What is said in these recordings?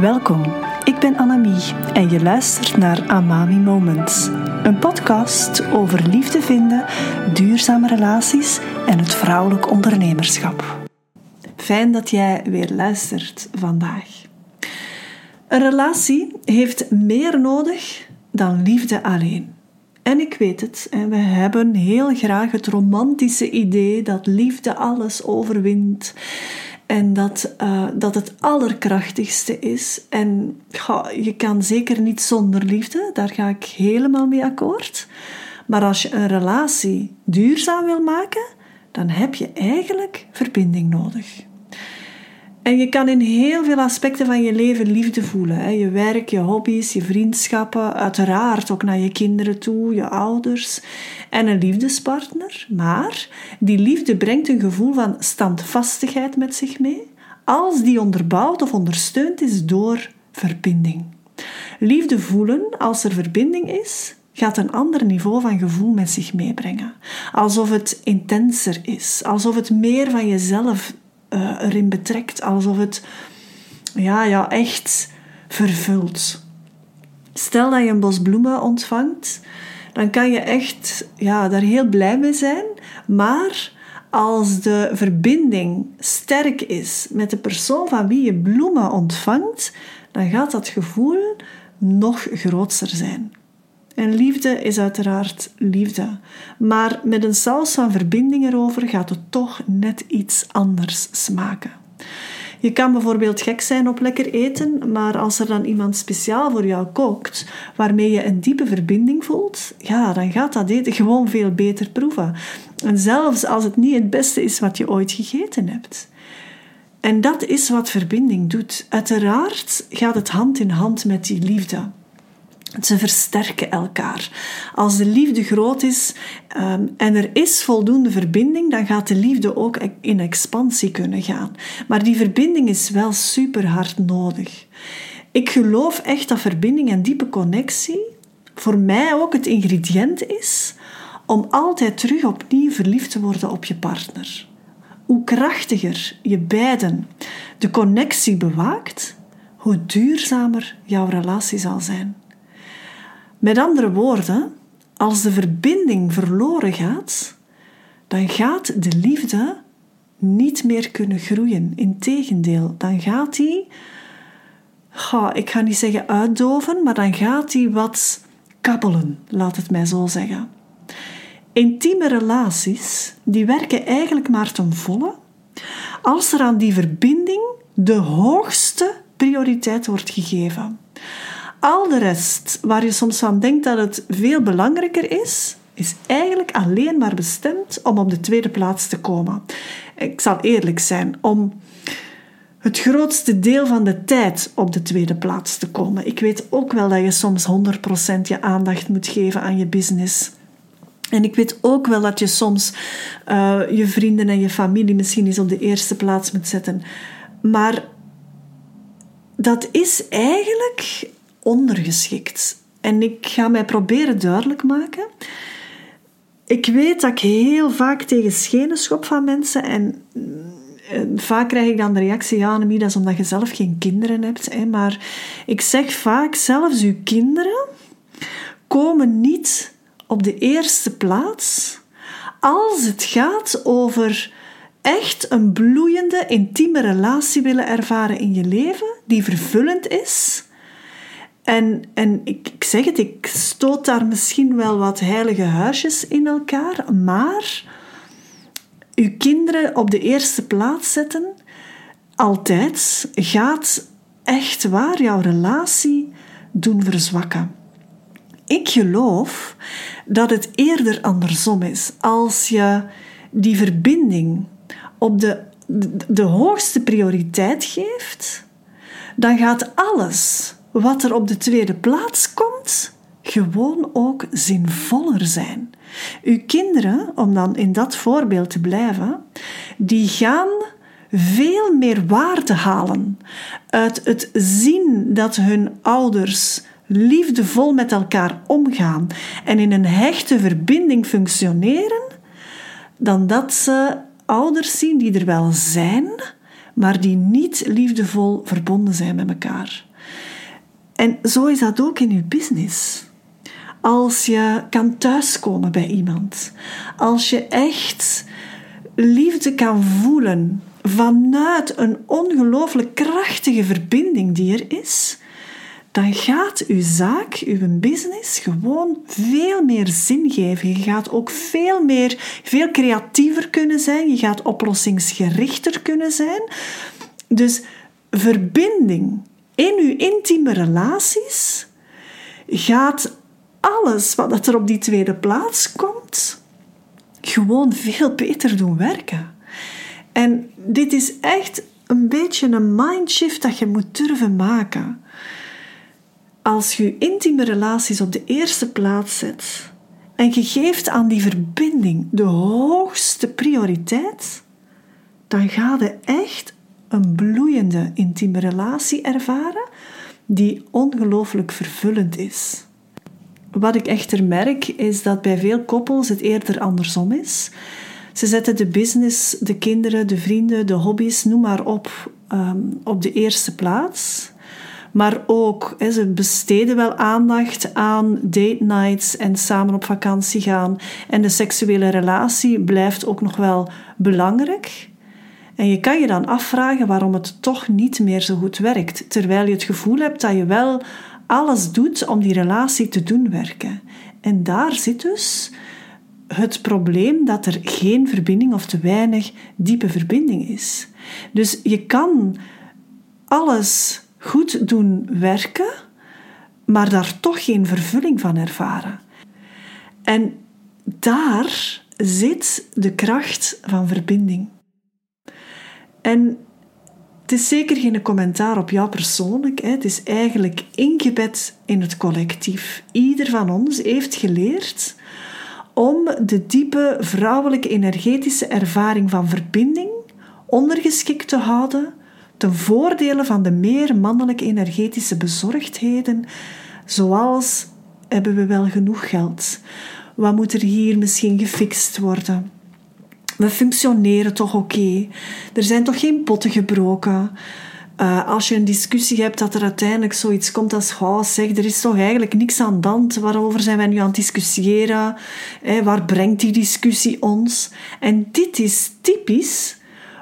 Welkom, ik ben Annemie en je luistert naar Amami Moments. Een podcast over liefde vinden, duurzame relaties en het vrouwelijk ondernemerschap. Fijn dat jij weer luistert vandaag. Een relatie heeft meer nodig dan liefde alleen. En ik weet het, en we hebben heel graag het romantische idee dat liefde alles overwint en dat, uh, dat het allerkrachtigste is. En je kan zeker niet zonder liefde, daar ga ik helemaal mee akkoord. Maar als je een relatie duurzaam wil maken, dan heb je eigenlijk verbinding nodig. En je kan in heel veel aspecten van je leven liefde voelen. Hè? Je werk, je hobby's, je vriendschappen, uiteraard ook naar je kinderen toe, je ouders en een liefdespartner. Maar die liefde brengt een gevoel van standvastigheid met zich mee, als die onderbouwd of ondersteund is door verbinding. Liefde voelen als er verbinding is, gaat een ander niveau van gevoel met zich meebrengen. Alsof het intenser is, alsof het meer van jezelf uh, erin betrekt, alsof het ja, ja, echt vervult. Stel dat je een bos bloemen ontvangt, dan kan je echt ja, daar heel blij mee zijn. Maar als de verbinding sterk is met de persoon van wie je bloemen ontvangt, dan gaat dat gevoel nog groter zijn. En liefde is uiteraard liefde. Maar met een saus van verbinding erover gaat het toch net iets anders smaken. Je kan bijvoorbeeld gek zijn op lekker eten, maar als er dan iemand speciaal voor jou kookt, waarmee je een diepe verbinding voelt, ja, dan gaat dat eten gewoon veel beter proeven. En zelfs als het niet het beste is wat je ooit gegeten hebt. En dat is wat verbinding doet. Uiteraard gaat het hand in hand met die liefde. Ze versterken elkaar. Als de liefde groot is um, en er is voldoende verbinding, dan gaat de liefde ook in expansie kunnen gaan. Maar die verbinding is wel super hard nodig. Ik geloof echt dat verbinding en diepe connectie voor mij ook het ingrediënt is om altijd terug opnieuw verliefd te worden op je partner. Hoe krachtiger je beiden de connectie bewaakt, hoe duurzamer jouw relatie zal zijn. Met andere woorden, als de verbinding verloren gaat, dan gaat de liefde niet meer kunnen groeien. Integendeel, dan gaat die, ik ga niet zeggen uitdoven, maar dan gaat die wat kabbelen, laat het mij zo zeggen. Intieme relaties, die werken eigenlijk maar ten volle als er aan die verbinding de hoogste prioriteit wordt gegeven. Al de rest, waar je soms van denkt dat het veel belangrijker is, is eigenlijk alleen maar bestemd om op de tweede plaats te komen. Ik zal eerlijk zijn, om het grootste deel van de tijd op de tweede plaats te komen. Ik weet ook wel dat je soms 100% je aandacht moet geven aan je business. En ik weet ook wel dat je soms uh, je vrienden en je familie misschien eens op de eerste plaats moet zetten. Maar dat is eigenlijk ondergeschikt. En ik ga mij proberen duidelijk maken. Ik weet dat ik heel vaak tegen schenen schop van mensen en eh, vaak krijg ik dan de reactie, ja Annemie, dat is omdat je zelf geen kinderen hebt. Hè. Maar ik zeg vaak, zelfs uw kinderen komen niet op de eerste plaats als het gaat over echt een bloeiende, intieme relatie willen ervaren in je leven, die vervullend is en, en ik, ik zeg het, ik stoot daar misschien wel wat heilige huisjes in elkaar, maar uw kinderen op de eerste plaats zetten, altijd, gaat echt waar jouw relatie doen verzwakken. Ik geloof dat het eerder andersom is. Als je die verbinding op de, de, de hoogste prioriteit geeft, dan gaat alles wat er op de tweede plaats komt, gewoon ook zinvoller zijn. Uw kinderen, om dan in dat voorbeeld te blijven, die gaan veel meer waarde halen uit het zien dat hun ouders liefdevol met elkaar omgaan en in een hechte verbinding functioneren, dan dat ze ouders zien die er wel zijn, maar die niet liefdevol verbonden zijn met elkaar. En zo is dat ook in je business. Als je kan thuiskomen bij iemand, als je echt liefde kan voelen vanuit een ongelooflijk krachtige verbinding die er is, dan gaat uw zaak, uw business gewoon veel meer zin geven. Je gaat ook veel meer, veel creatiever kunnen zijn. Je gaat oplossingsgerichter kunnen zijn. Dus verbinding in uw intieme relaties gaat alles wat er op die tweede plaats komt, gewoon veel beter doen werken. En dit is echt een beetje een mindshift dat je moet durven maken. Als je intieme relaties op de eerste plaats zet en je geeft aan die verbinding de hoogste prioriteit, dan ga je echt een bloeiende intieme relatie ervaren die ongelooflijk vervullend is. Wat ik echter merk is dat bij veel koppels het eerder andersom is. Ze zetten de business, de kinderen, de vrienden, de hobby's, noem maar op, ehm, op de eerste plaats. Maar ook, ze besteden wel aandacht aan date nights en samen op vakantie gaan. En de seksuele relatie blijft ook nog wel belangrijk. En je kan je dan afvragen waarom het toch niet meer zo goed werkt, terwijl je het gevoel hebt dat je wel alles doet om die relatie te doen werken. En daar zit dus het probleem dat er geen verbinding of te weinig diepe verbinding is. Dus je kan alles goed doen werken, maar daar toch geen vervulling van ervaren. En daar zit de kracht van verbinding. En het is zeker geen commentaar op jou persoonlijk. Hè. Het is eigenlijk ingebed in het collectief. Ieder van ons heeft geleerd om de diepe vrouwelijke energetische ervaring van verbinding ondergeschikt te houden ten voordele van de meer mannelijke energetische bezorgdheden, zoals hebben we wel genoeg geld? Wat moet er hier misschien gefixt worden? We functioneren toch oké? Er zijn toch geen potten gebroken? Uh, als je een discussie hebt, dat er uiteindelijk zoiets komt als: oh, zeg, er is toch eigenlijk niks aan de hand. Waarover zijn wij nu aan het discussiëren? Eh, waar brengt die discussie ons? En dit is typisch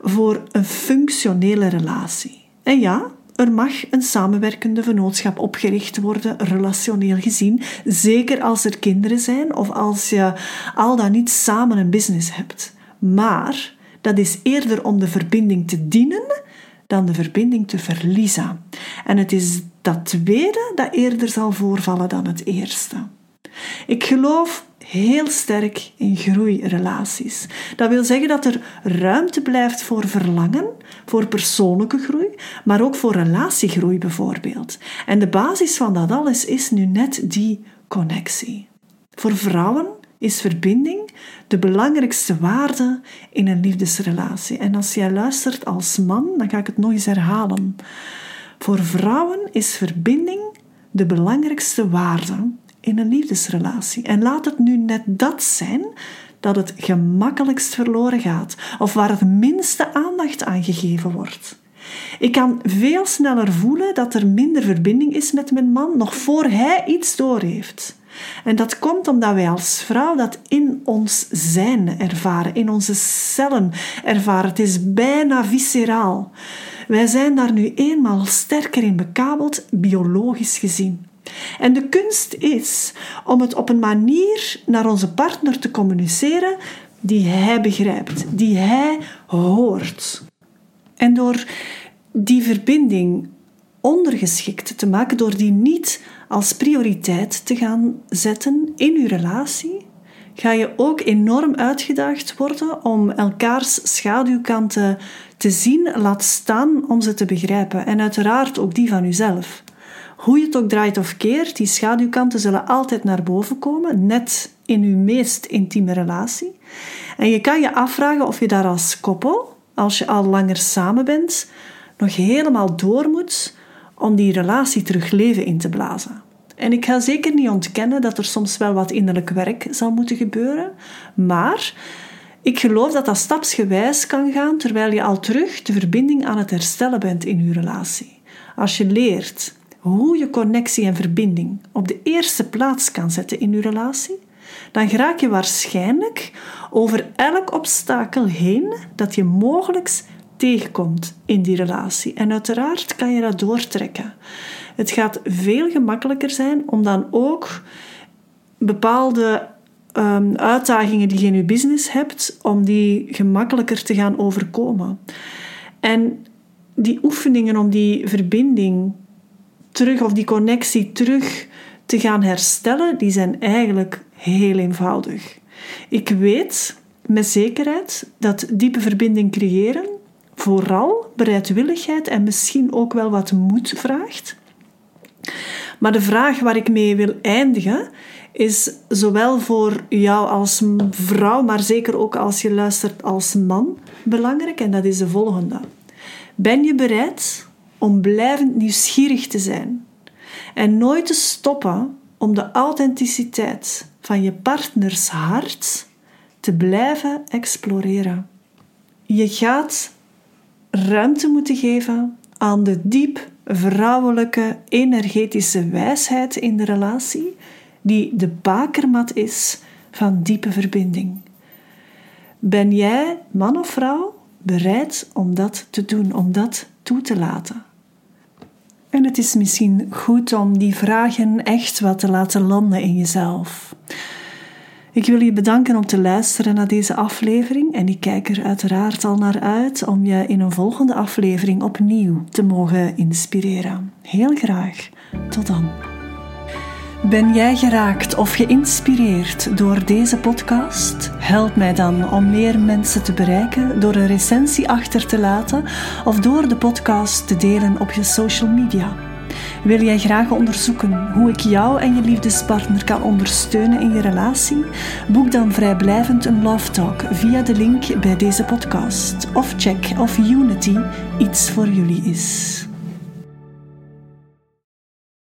voor een functionele relatie. En ja, er mag een samenwerkende vennootschap opgericht worden, relationeel gezien. Zeker als er kinderen zijn of als je al dan niet samen een business hebt. Maar dat is eerder om de verbinding te dienen dan de verbinding te verliezen. En het is dat tweede dat eerder zal voorvallen dan het eerste. Ik geloof heel sterk in groeirelaties. Dat wil zeggen dat er ruimte blijft voor verlangen, voor persoonlijke groei, maar ook voor relatiegroei bijvoorbeeld. En de basis van dat alles is nu net die connectie. Voor vrouwen is verbinding de belangrijkste waarde in een liefdesrelatie. En als jij luistert als man, dan ga ik het nog eens herhalen. Voor vrouwen is verbinding de belangrijkste waarde in een liefdesrelatie. En laat het nu net dat zijn dat het gemakkelijkst verloren gaat of waar het minste aandacht aan gegeven wordt. Ik kan veel sneller voelen dat er minder verbinding is met mijn man nog voor hij iets doorheeft. En dat komt omdat wij als vrouw dat in ons zijn ervaren, in onze cellen ervaren. Het is bijna visceraal. Wij zijn daar nu eenmaal sterker in bekabeld, biologisch gezien. En de kunst is om het op een manier naar onze partner te communiceren die hij begrijpt, die hij hoort. En door die verbinding ondergeschikt te maken, door die niet als prioriteit te gaan zetten in uw relatie, ga je ook enorm uitgedaagd worden om elkaars schaduwkanten te zien, laat staan om ze te begrijpen. En uiteraard ook die van uzelf. Hoe je het ook draait of keert, die schaduwkanten zullen altijd naar boven komen, net in uw meest intieme relatie. En je kan je afvragen of je daar als koppel, als je al langer samen bent, nog helemaal door moet om die relatie terug leven in te blazen. En ik ga zeker niet ontkennen dat er soms wel wat innerlijk werk zal moeten gebeuren, maar Ik geloof dat dat stapsgewijs kan gaan terwijl je al terug de verbinding aan het herstellen bent in je relatie. Als je leert hoe je connectie en verbinding op de eerste plaats kan zetten in je relatie, dan raak je waarschijnlijk over elk obstakel heen dat je mogelijk tegenkomt in die relatie. En uiteraard kan je dat doortrekken. Het gaat veel gemakkelijker zijn om dan ook bepaalde um, uitdagingen die je in je business hebt, om die gemakkelijker te gaan overkomen. En die oefeningen om die verbinding terug of die connectie terug te gaan herstellen, die zijn eigenlijk heel eenvoudig. Ik weet met zekerheid dat diepe verbinding creëren vooral bereidwilligheid en misschien ook wel wat moed vraagt. Maar de vraag waar ik mee wil eindigen is zowel voor jou als vrouw, maar zeker ook als je luistert als man belangrijk en dat is de volgende. Ben je bereid om blijvend nieuwsgierig te zijn en nooit te stoppen om de authenticiteit van je partners hart te blijven exploreren? Je gaat ruimte moeten geven aan de diep vrouwelijke energetische wijsheid in de relatie, die de bakermat is van diepe verbinding. Ben jij, man of vrouw, bereid om dat te doen, om dat toe te laten? En het is misschien goed om die vragen echt wat te laten landen in jezelf. Ik wil je bedanken om te luisteren naar deze aflevering en ik kijk er uiteraard al naar uit om je in een volgende aflevering opnieuw te mogen inspireren. Heel graag. Tot dan. Ben jij geraakt of geïnspireerd door deze podcast? Help mij dan om meer mensen te bereiken door een recensie achter te laten of door de podcast te delen op je social media. Wil jij graag onderzoeken hoe ik jou en je liefdespartner kan ondersteunen in je relatie? Boek dan vrijblijvend een Love Talk via de link bij deze podcast of check of Unity iets voor jullie is.